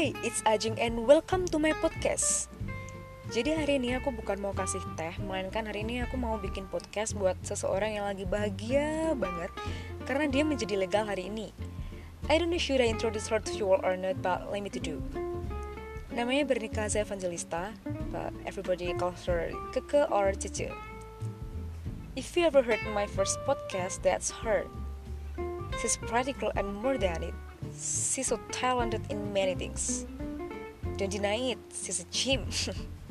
Hai, it's Ajeng and welcome to my podcast. Jadi hari ini aku bukan mau kasih teh, melainkan hari ini aku mau bikin podcast buat seseorang yang lagi bahagia banget karena dia menjadi legal hari ini. I don't know should I introduce her to you or not, but let me to do. Namanya Bernika Evangelista, but everybody calls her Keke or Cece. If you ever heard my first podcast, that's her. She's practical and more than it. She's so talented in many things. Don't deny it, she's a gym.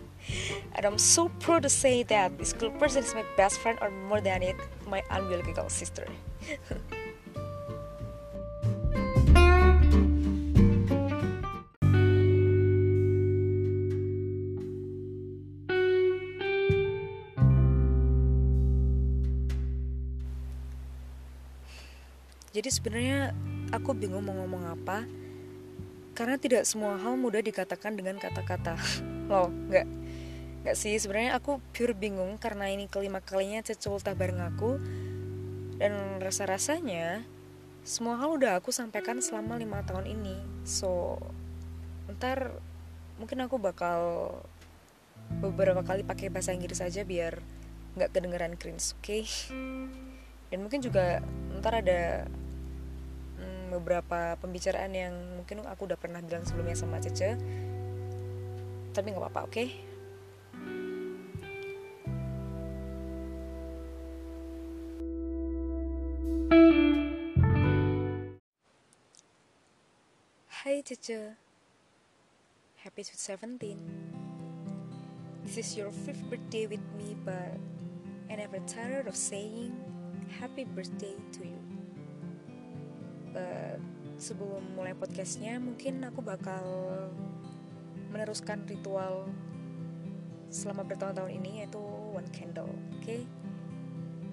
and I'm so proud to say that this cool person is my best friend or more than it, my unbiological sister. Jadi sebenarnya aku bingung mau ngomong apa karena tidak semua hal mudah dikatakan dengan kata-kata. Loh, nggak nggak sih sebenarnya aku pure bingung karena ini kelima kalinya Cece ultah bareng aku dan rasa-rasanya semua hal udah aku sampaikan selama lima tahun ini. So, ntar mungkin aku bakal beberapa kali pakai bahasa Inggris aja biar nggak kedengeran cringe, oke? Okay? Dan mungkin juga ntar ada beberapa pembicaraan yang mungkin aku udah pernah bilang sebelumnya sama Cece. Tapi nggak apa-apa oke? Okay? Hai Cece. Happy sweet 17 This is your fifth birthday with me but I never tired of saying happy birthday to you uh, sebelum mulai podcastnya mungkin aku bakal meneruskan ritual selama bertahun-tahun ini yaitu one candle oke okay?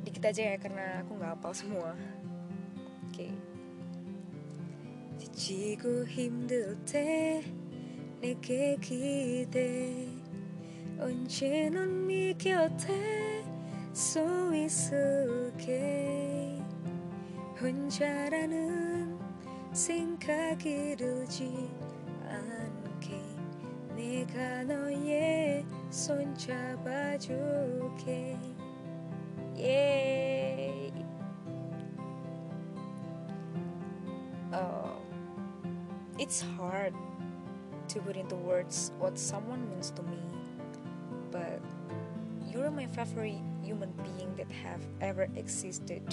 dikit aja ya karena aku nggak hafal semua oke okay. 지치고 힘들 때 내게 기대 언제 넌네 곁에 서 있을게 혼자라는 생각이 들지 않게 내가 너의 손 잡아줄게 yeah. uh, it's hard to put into words what someone means to me but you're my favorite human being that have ever existed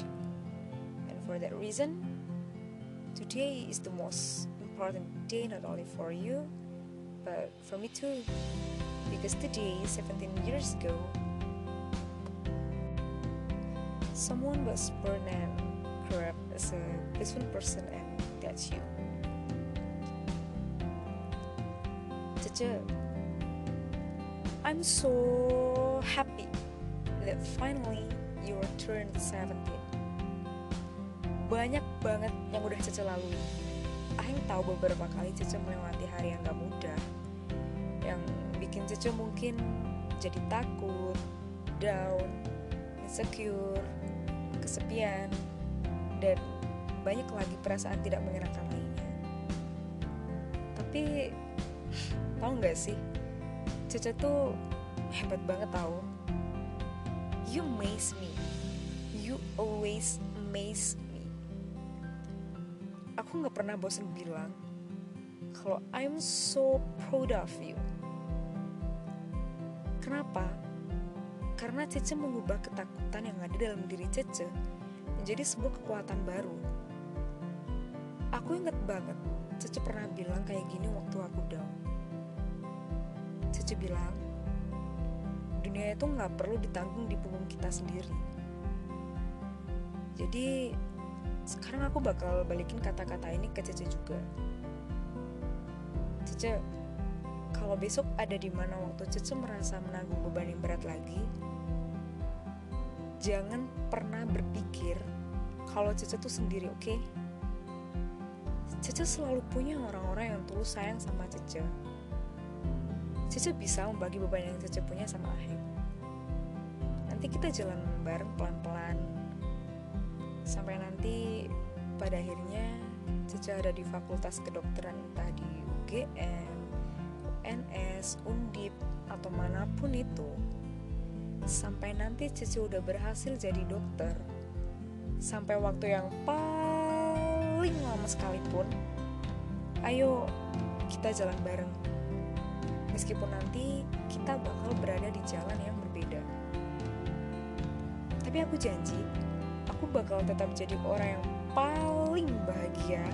for that reason, today is the most important day not only for you, but for me too. Because today, 17 years ago, someone was born and grew up as a peaceful person, and that's you. I'm so happy that finally you turned 17 banyak banget yang udah Cece lalui Aing tahu beberapa kali Cece melewati hari yang gak mudah yang bikin Cece mungkin jadi takut, down, insecure, kesepian, dan banyak lagi perasaan tidak mengenakan lainnya. Tapi tahu nggak sih, Cece tuh hebat banget tahu. You amaze me. You always amaze aku nggak pernah bosan bilang kalau I'm so proud of you. Kenapa? Karena Cece mengubah ketakutan yang ada dalam diri Cece menjadi sebuah kekuatan baru. Aku inget banget, Cece pernah bilang kayak gini waktu aku down. Cece bilang, dunia itu nggak perlu ditanggung di punggung kita sendiri. Jadi sekarang aku bakal balikin kata-kata ini ke Cece juga. Cece kalau besok ada di mana waktu Cece merasa menanggung beban yang berat lagi jangan pernah berpikir kalau Cece tuh sendiri oke? Okay? Cece selalu punya orang-orang yang tulus sayang sama Cece. Cece bisa membagi beban yang Cece punya sama Ahim nanti kita jalan bareng pelan-pelan sampai nanti pada akhirnya Cece ada di fakultas kedokteran entah di UG UGM, UNS, Undip, atau mana pun itu. Sampai nanti Cici udah berhasil jadi dokter. Sampai waktu yang paling lama sekalipun ayo kita jalan bareng. Meskipun nanti kita bakal berada di jalan yang berbeda. Tapi aku janji bakal tetap jadi orang yang paling bahagia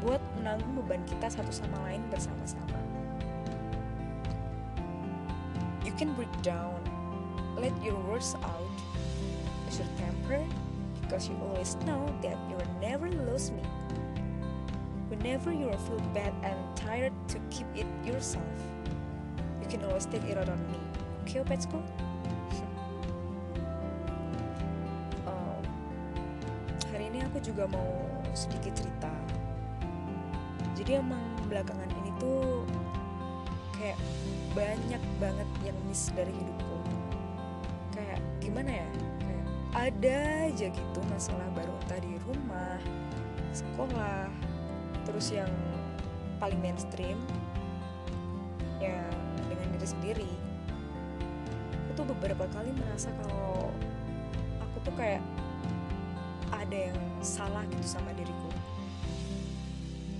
buat menanggung beban kita satu sama lain bersama-sama. You can break down. Let your words out. As your temper? Because you always know that you will never lose me. Whenever you feel bad and tired to keep it yourself you can always take it out on me. Okay opetsku juga mau sedikit cerita. Jadi emang belakangan ini tuh kayak banyak banget yang miss dari hidupku. Kayak gimana ya? Kayak ada aja gitu masalah baru entah di rumah sekolah terus yang paling mainstream ya dengan diri sendiri. Aku tuh beberapa kali merasa kalau aku tuh kayak ada yang salah gitu sama diriku.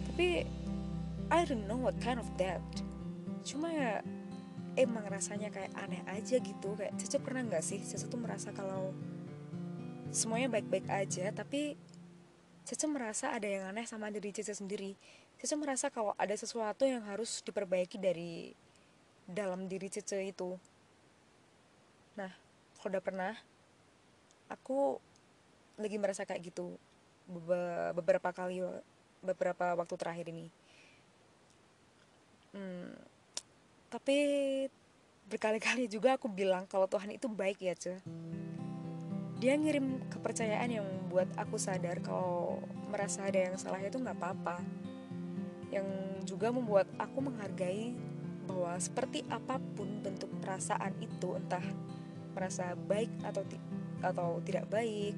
Tapi I don't know what kind of that cuma ya emang rasanya kayak aneh aja gitu. Kayak Cece pernah nggak sih? Cece tuh merasa kalau semuanya baik-baik aja tapi Cece merasa ada yang aneh sama diri Cece sendiri. Cece merasa kalau ada sesuatu yang harus diperbaiki dari dalam diri Cece itu. Nah kalau udah pernah aku lagi merasa kayak gitu beberapa kali beberapa waktu terakhir ini. Hmm, tapi berkali-kali juga aku bilang kalau Tuhan itu baik ya cuy dia ngirim kepercayaan yang membuat aku sadar kalau merasa ada yang salah itu nggak apa-apa. Yang juga membuat aku menghargai bahwa seperti apa pun bentuk perasaan itu entah merasa baik atau ti atau tidak baik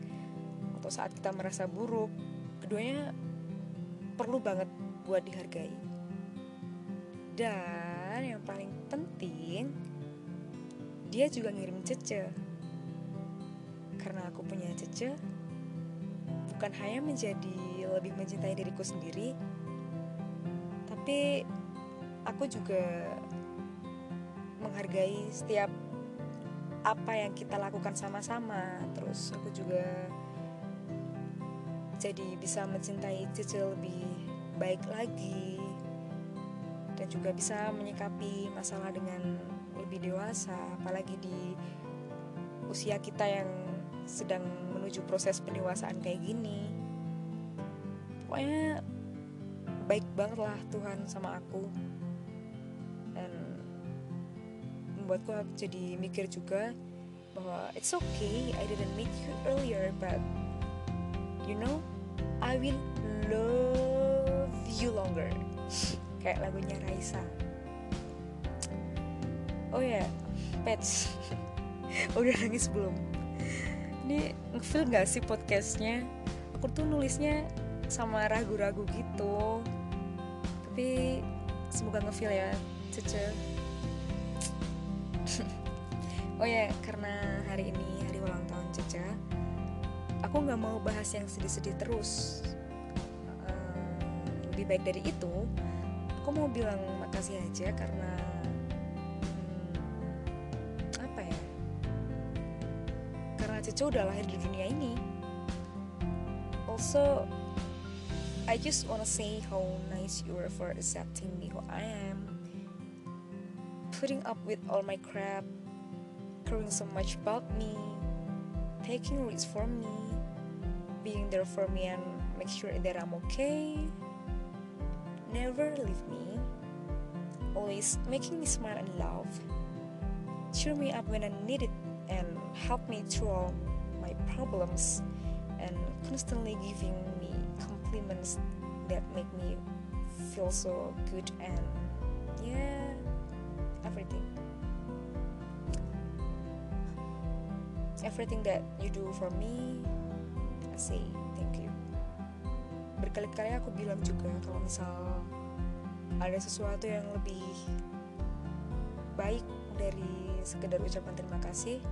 atau saat kita merasa buruk keduanya perlu banget buat dihargai. Dan yang paling penting dia juga ngirim cece. Karena aku punya cece bukan hanya menjadi lebih mencintai diriku sendiri tapi aku juga menghargai setiap apa yang kita lakukan sama-sama. Terus aku juga jadi bisa mencintai Cece lebih baik lagi dan juga bisa menyikapi masalah dengan lebih dewasa apalagi di usia kita yang sedang menuju proses pendewasaan kayak gini. Pokoknya baik banget lah Tuhan sama aku. Dan membuatku jadi mikir juga bahwa it's okay I didn't meet you earlier but you know I will love you longer. Kayak lagunya Raisa. Oh ya yeah. pets. Udah nangis belum? Ini ngefeel gak sih podcastnya? Aku tuh nulisnya sama ragu-ragu gitu. Tapi semoga ngefeel ya cece. Oh ya karena hari ini hari ulang tahun Cece aku nggak mau bahas yang sedih-sedih terus. Uh, lebih baik dari itu aku mau bilang makasih aja karena hmm, apa ya karena Cece udah lahir di dunia ini. Also I just wanna say how nice you are for accepting me who I am. Putting up with all my crap caring so much about me taking risks for me being there for me and make sure that I'm okay. Never leave me. Always making me smile and laugh. Cheer me up when I need it and help me through all my problems and constantly giving me compliments that make me feel so good and yeah, everything. Everything that you do for me say thank you. Berkali-kali aku bilang juga kalau misal ada sesuatu yang lebih baik dari sekedar ucapan terima kasih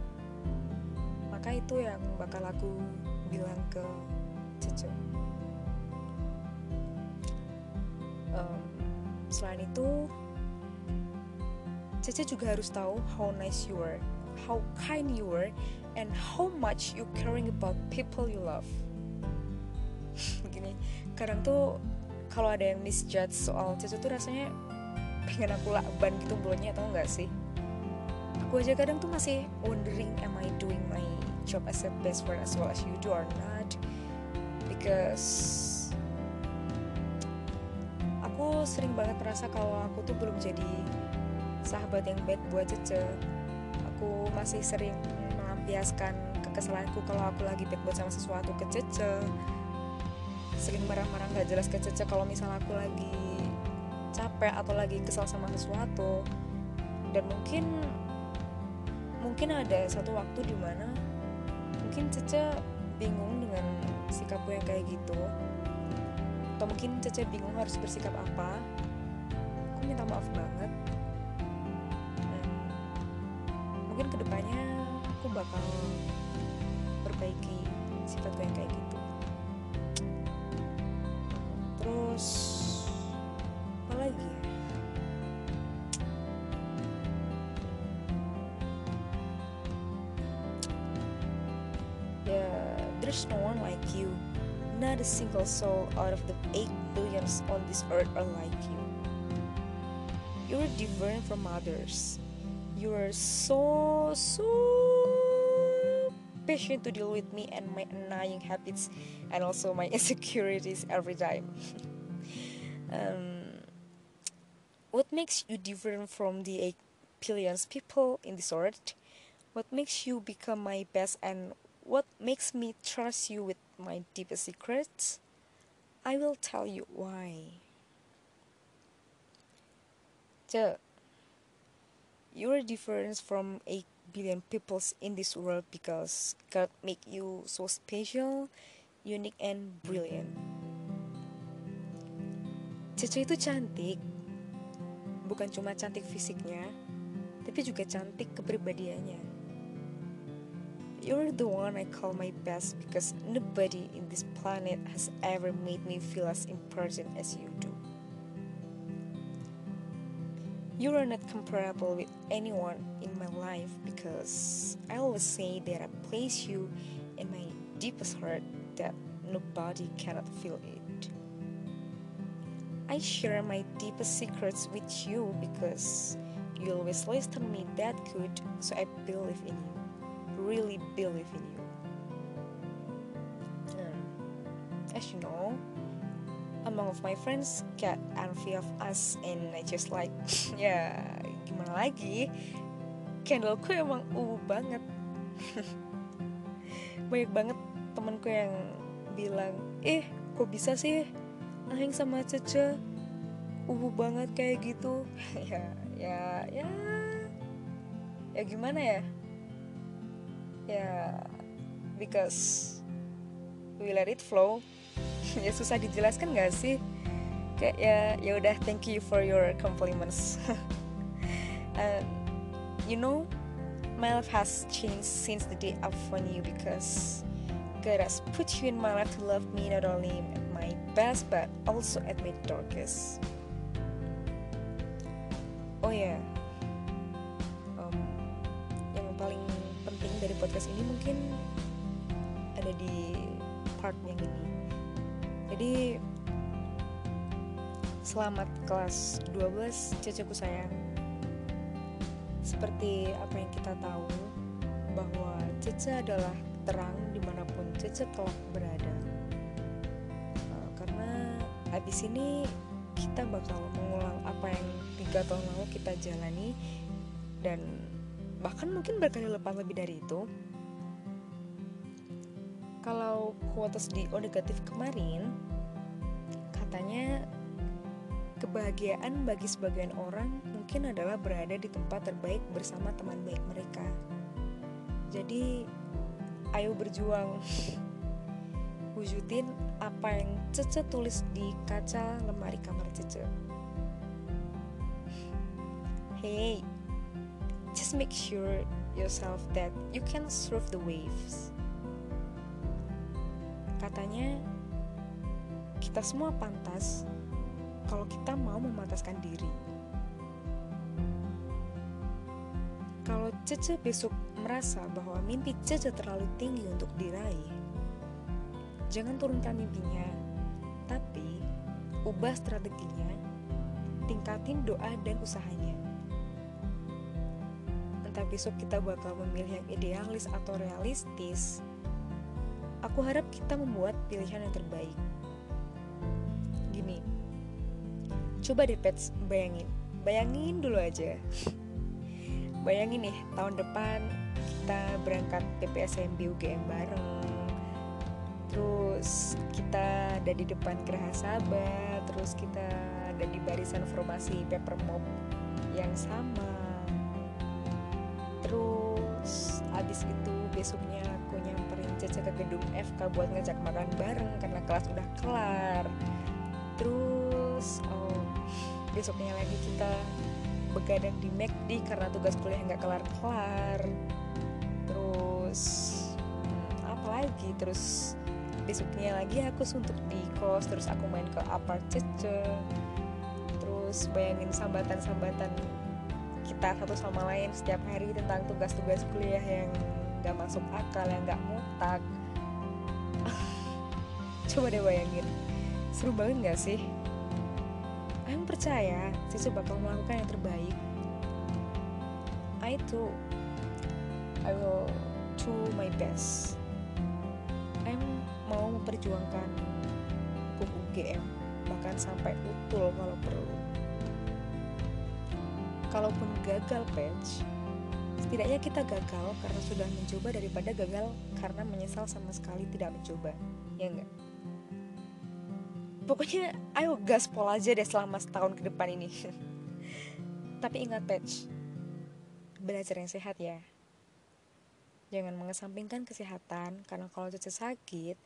maka itu yang bakal aku bilang ke Cece. Um, selain itu Cece juga harus tahu how nice you are how kind you are and how much you caring about people you love. Gini kadang tuh kalau ada yang misjudge soal Cece tuh rasanya pengen aku lakban gitu mulutnya tau gak sih? Aku aja kadang tuh masih wondering am I doing my job as a best friend as well as you do or not? Because aku sering banget merasa kalau aku tuh belum jadi sahabat yang baik buat Cece aku masih sering melampiaskan kekesalanku kalau aku lagi buat sama sesuatu ke Cece. Sering marah-marah gak jelas ke Cece kalau misalnya aku lagi capek atau lagi kesal sama sesuatu. Dan mungkin mungkin ada satu waktu di mana mungkin Cece bingung dengan sikapku yang kayak gitu. Atau mungkin Cece bingung harus bersikap apa. Aku minta maaf banget bakal perbaiki sifatku yang kayak gitu. Terus apa lagi ya? There's no one like you. Not a single soul out of the 8 billions on this earth are like you. You're different from others. You are so so to deal with me and my annoying habits and also my insecurities every time. um, what makes you different from the 8 billions people in this world? What makes you become my best and what makes me trust you with my deepest secrets? I will tell you why. Cek, you're different from 8 billion peoples in this world because God make you so special, unique and brilliant. Cece itu cantik, bukan cuma cantik fisiknya, tapi juga cantik kepribadiannya. You're the one I call my best because nobody in this planet has ever made me feel as important as you do. You are not comparable with anyone in my life because I always say that I place you in my deepest heart that nobody cannot feel it. I share my deepest secrets with you because you always listen me that good, so I believe in you. Really believe in you. Among of my friends got envy of us and I just like ya gimana lagi? Candleku emang uh banget. Banyak banget temanku yang bilang eh kok bisa sih Aing sama Cece ubu banget kayak gitu. Ya ya ya. Ya gimana ya? Ya because we let it flow ya susah dijelaskan gak sih? Kayak ya ya udah thank you for your compliments. Uh, you know my life has changed since the day I found you because God has put you in my life to love me not only at my best but also at my darkest. Oh ya yeah. um, yang paling penting dari podcast ini mungkin ada di part yang ini jadi selamat kelas 12 ceceku sayang. Seperti apa yang kita tahu bahwa Cece adalah terang di mana pun Cece telah berada. Uh, karena habis ini kita bakal mengulang apa yang tiga tahun lalu kita jalani dan bahkan mungkin berkali lipat lebih dari itu kalau quotes di O negatif kemarin katanya kebahagiaan bagi sebagian orang mungkin adalah berada di tempat terbaik bersama teman baik mereka. Jadi, ayo berjuang. Wujudin apa yang Cece tulis di kaca lemari kamar Cece. hey just make sure yourself that you can surf the waves katanya kita semua pantas kalau kita mau memataskan diri. Kalau Cece besok merasa bahwa mimpi Cece terlalu tinggi untuk diraih jangan turunkan mimpinya tapi ubah strateginya tingkatin doa dan usahanya. Entah besok kita bakal memilih yang idealis atau realistis aku harap kita membuat pilihan yang terbaik. Gini. Coba deh pets bayangin. Bayangin dulu aja. Bayangin nih tahun depan kita berangkat PPSMB UGM bareng. Terus kita ada di depan Geraha Sabah terus kita ada di barisan formasi paper mob yang sama. Terus abis itu besoknya aku nyamperin Cece ke gedung FK buat ngajak makan bareng karena kelas udah kelar. Terus oh besoknya lagi kita begadang di McD karena tugas kuliah nggak kelar-kelar terus hmm, apa lagi? Terus besoknya lagi aku suntuk di kos terus aku main ke apart Cece. Terus bayangin sambatan-sambatan kita satu sama lain setiap hari tentang tugas-tugas kuliah yang gak masuk akal yang gak mutak. Coba deh bayangin. Seru banget gak sih? Aku percaya Cici bakal melakukan yang terbaik. I too. I will do my best. I'm mau memperjuangkan hukum UGM bahkan sampai utul kalau perlu. Kalaupun gagal patch setidaknya kita gagal karena sudah mencoba daripada gagal karena menyesal sama sekali tidak mencoba. Ya enggak pokoknya ayo gaspol aja deh selama setahun ke depan ini. Tapi ingat patch belajar yang sehat ya. Jangan mengesampingkan kesehatan karena kalau Cece sakit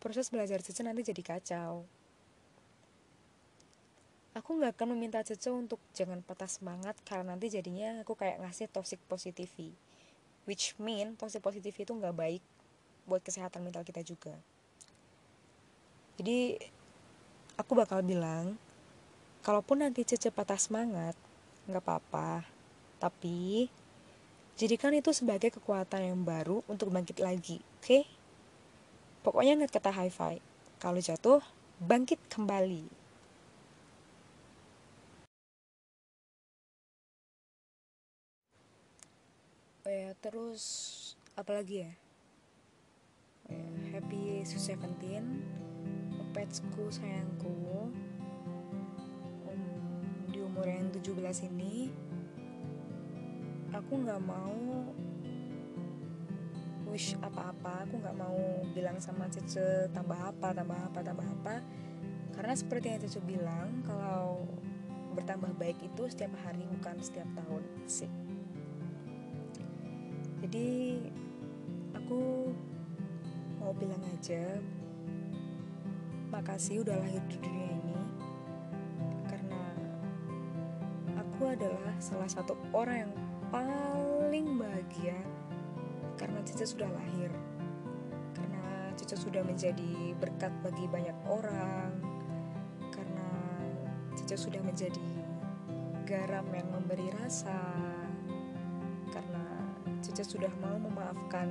proses belajar Cece nanti jadi kacau aku nggak akan meminta Cece untuk jangan patah semangat karena nanti jadinya aku kayak ngasih toxic positivity which mean toxic positivity itu nggak baik buat kesehatan mental kita juga. Jadi aku bakal bilang kalaupun nanti Cece patah semangat nggak apa-apa. Tapi jadikan itu sebagai kekuatan yang baru untuk bangkit lagi oke? Okay? pokoknya ingat kata high five. Kalau jatuh bangkit kembali ya terus apalagi ya? Happy Sweet Seventeen petsku sayangku um, di umur yang 17 ini aku nggak mau wish apa-apa aku nggak mau bilang sama Cece tambah apa tambah apa tambah apa. Karena seperti yang Cece bilang kalau bertambah baik itu setiap hari bukan setiap tahun. Sih jadi aku mau bilang aja makasih udah lahir di dunia ini karena aku adalah salah satu orang yang paling bahagia karena Cica sudah lahir. Karena Cica sudah menjadi berkat bagi banyak orang karena Cica sudah menjadi garam yang memberi rasa Cica sudah mau memaafkan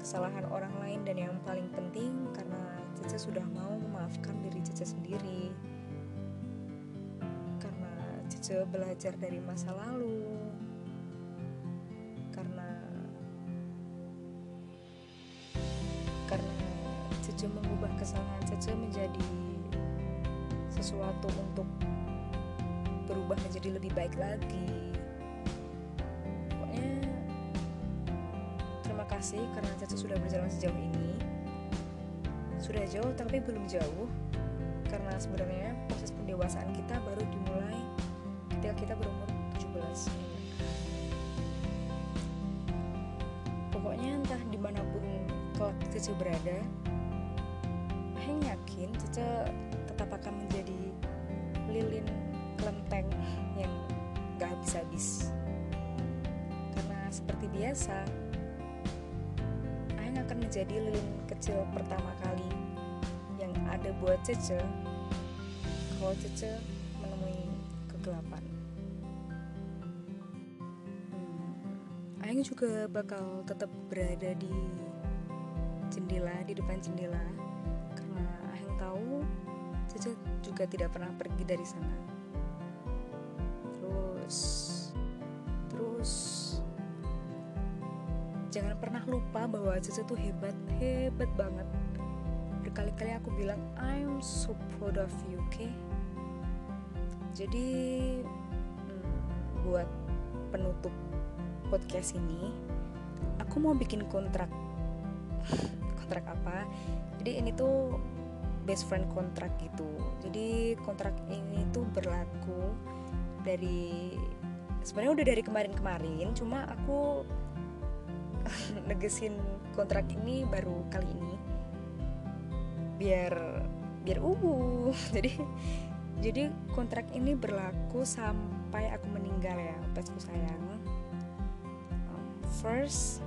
kesalahan orang lain dan yang paling penting karena Cica sudah mau memaafkan diri Cica sendiri. Karena Cica belajar dari masa lalu. Karena karena Cica mengubah kesalahan Cica menjadi sesuatu untuk berubah menjadi lebih baik lagi kasih karena Caca sudah berjalan sejauh ini. Sudah jauh tapi belum jauh karena sebenarnya proses pendewasaan kita baru dimulai ketika kita berumur 17. Pokoknya entah di mana pun kelak Caca berada, Heng yakin Caca tetap akan menjadi lilin kelenteng yang gak habis-habis karena seperti biasa akan menjadi lilin kecil pertama kali yang ada buat Cece. Kalau Cece menemui kegelapan. Hmm, juga bakal tetap berada di jendela di depan jendela. Karena Ayang tahu Cece juga tidak pernah pergi dari sana lupa bahwa Cece tuh hebat hebat banget. Berkali-kali aku bilang I'm so proud of you oke? Okay? jadi hmm, buat penutup podcast ini aku mau bikin kontrak. Kontrak apa? Jadi ini tuh best friend kontrak gitu. Jadi kontrak ini tuh berlaku dari sebenarnya udah dari kemarin-kemarin cuma aku negesin kontrak ini baru kali ini. Biar biar uh jadi jadi kontrak ini berlaku sampai aku meninggal ya pesku sayang. Um, first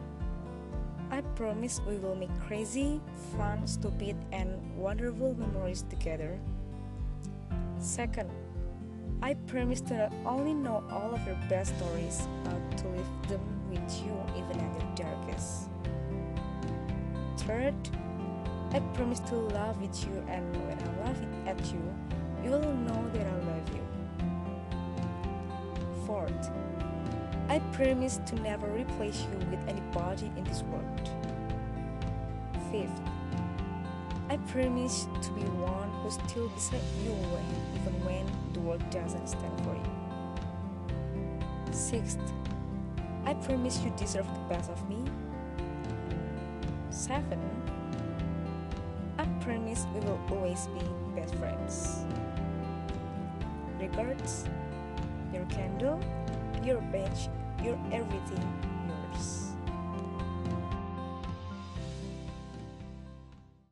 I promise we will make crazy, fun, stupid, and wonderful memories together. Second, I promise to not only know all of your best stories, but to live them with you even at the darkest. Third, I promise to love with you, and when I love it at you, you will know that I love you. Fourth, I promise to never replace you with anybody in this world. Fifth, I promise to be one who still beside you when, even when the world doesn't stand for you. Sixth, I promise you deserve the best of me. Seven, I promise we will always be best friends. Regards, your candle, your bench, your everything